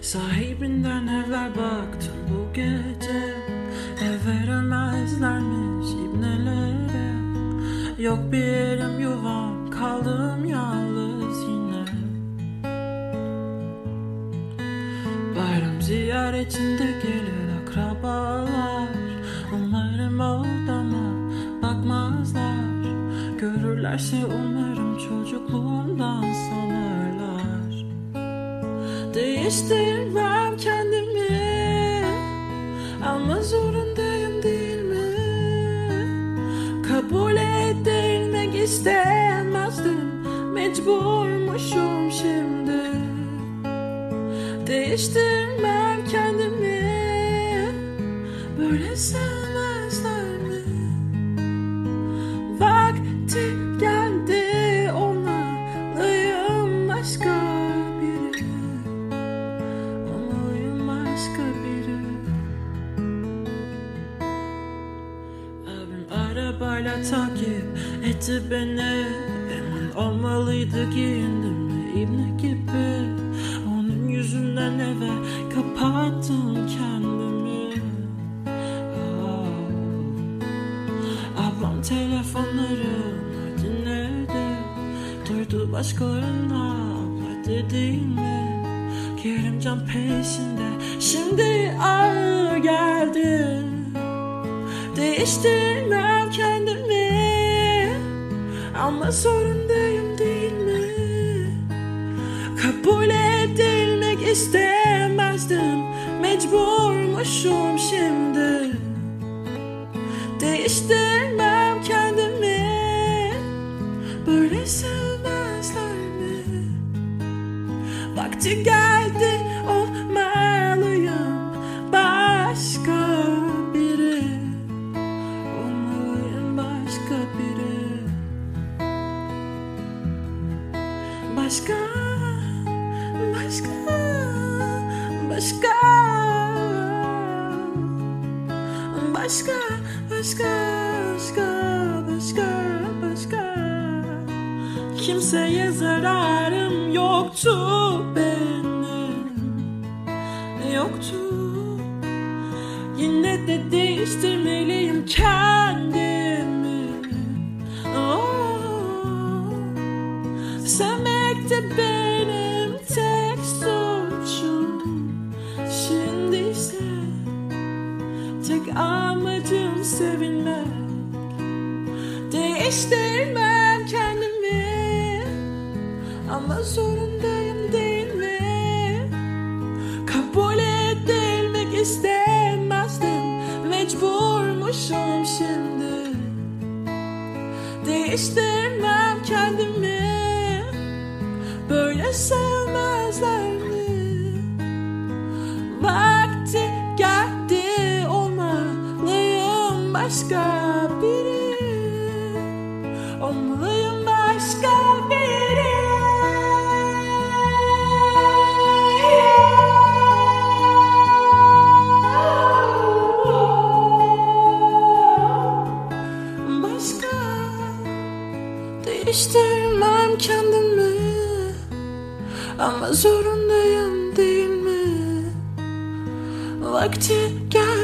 Sahibinden evvel baktım bu gece. Ev veremezlermiş ibnelere Yok bir yerim yuvam kaldım yalnız yine. Bayram ziyaretinde gelir akrabalar. Umarım odama bakmazlar. Görürlerse umarım çocukluğumdan sanırlar Değiştirmem kendimi. Ama zorundayım değil mi? Kabul edilmek istemezdim. Mecburmuşum şimdi. Değiştirmem kendimi. Böyle sevmezler arabayla takip etti beni. Emin olmalıydı giyindim mi gibi. Onun yüzünden eve kapattım kendimi. Ah. Ablam telefonlarını dinledi. Duydu başkalarına abla dediğimi. Kerimcan peşinde Şimdi ağır geldi. Kendimi Ama zorundayım değil mi? Kabul edilmek istemezdim Mecburmuşum şimdi Değiştirmem kendimi Böyle sevmezler mi? Vakti geldi Başka, başka, başka. Başka, başka, başka, başka, başka. Kimseye zararım yoktu benim Yoktu. Yine de değiştirmeliyim kendimi. Oh. Sen de benim tek suçum Şimdi ise Tek amacım sevilmek. Değiştirmem kendimi. Ama zorundayım değil mi? Kabul edilmek istemezdim. Mecburmuşum şimdi. Değiştirmem kendimi sevmezler mi? Vakti geldi olmalıyım başka biri. Olmalıyım başka biri. Başka Değiştirmem kendimi Ama zorundayım değil mi? Vakti olmalı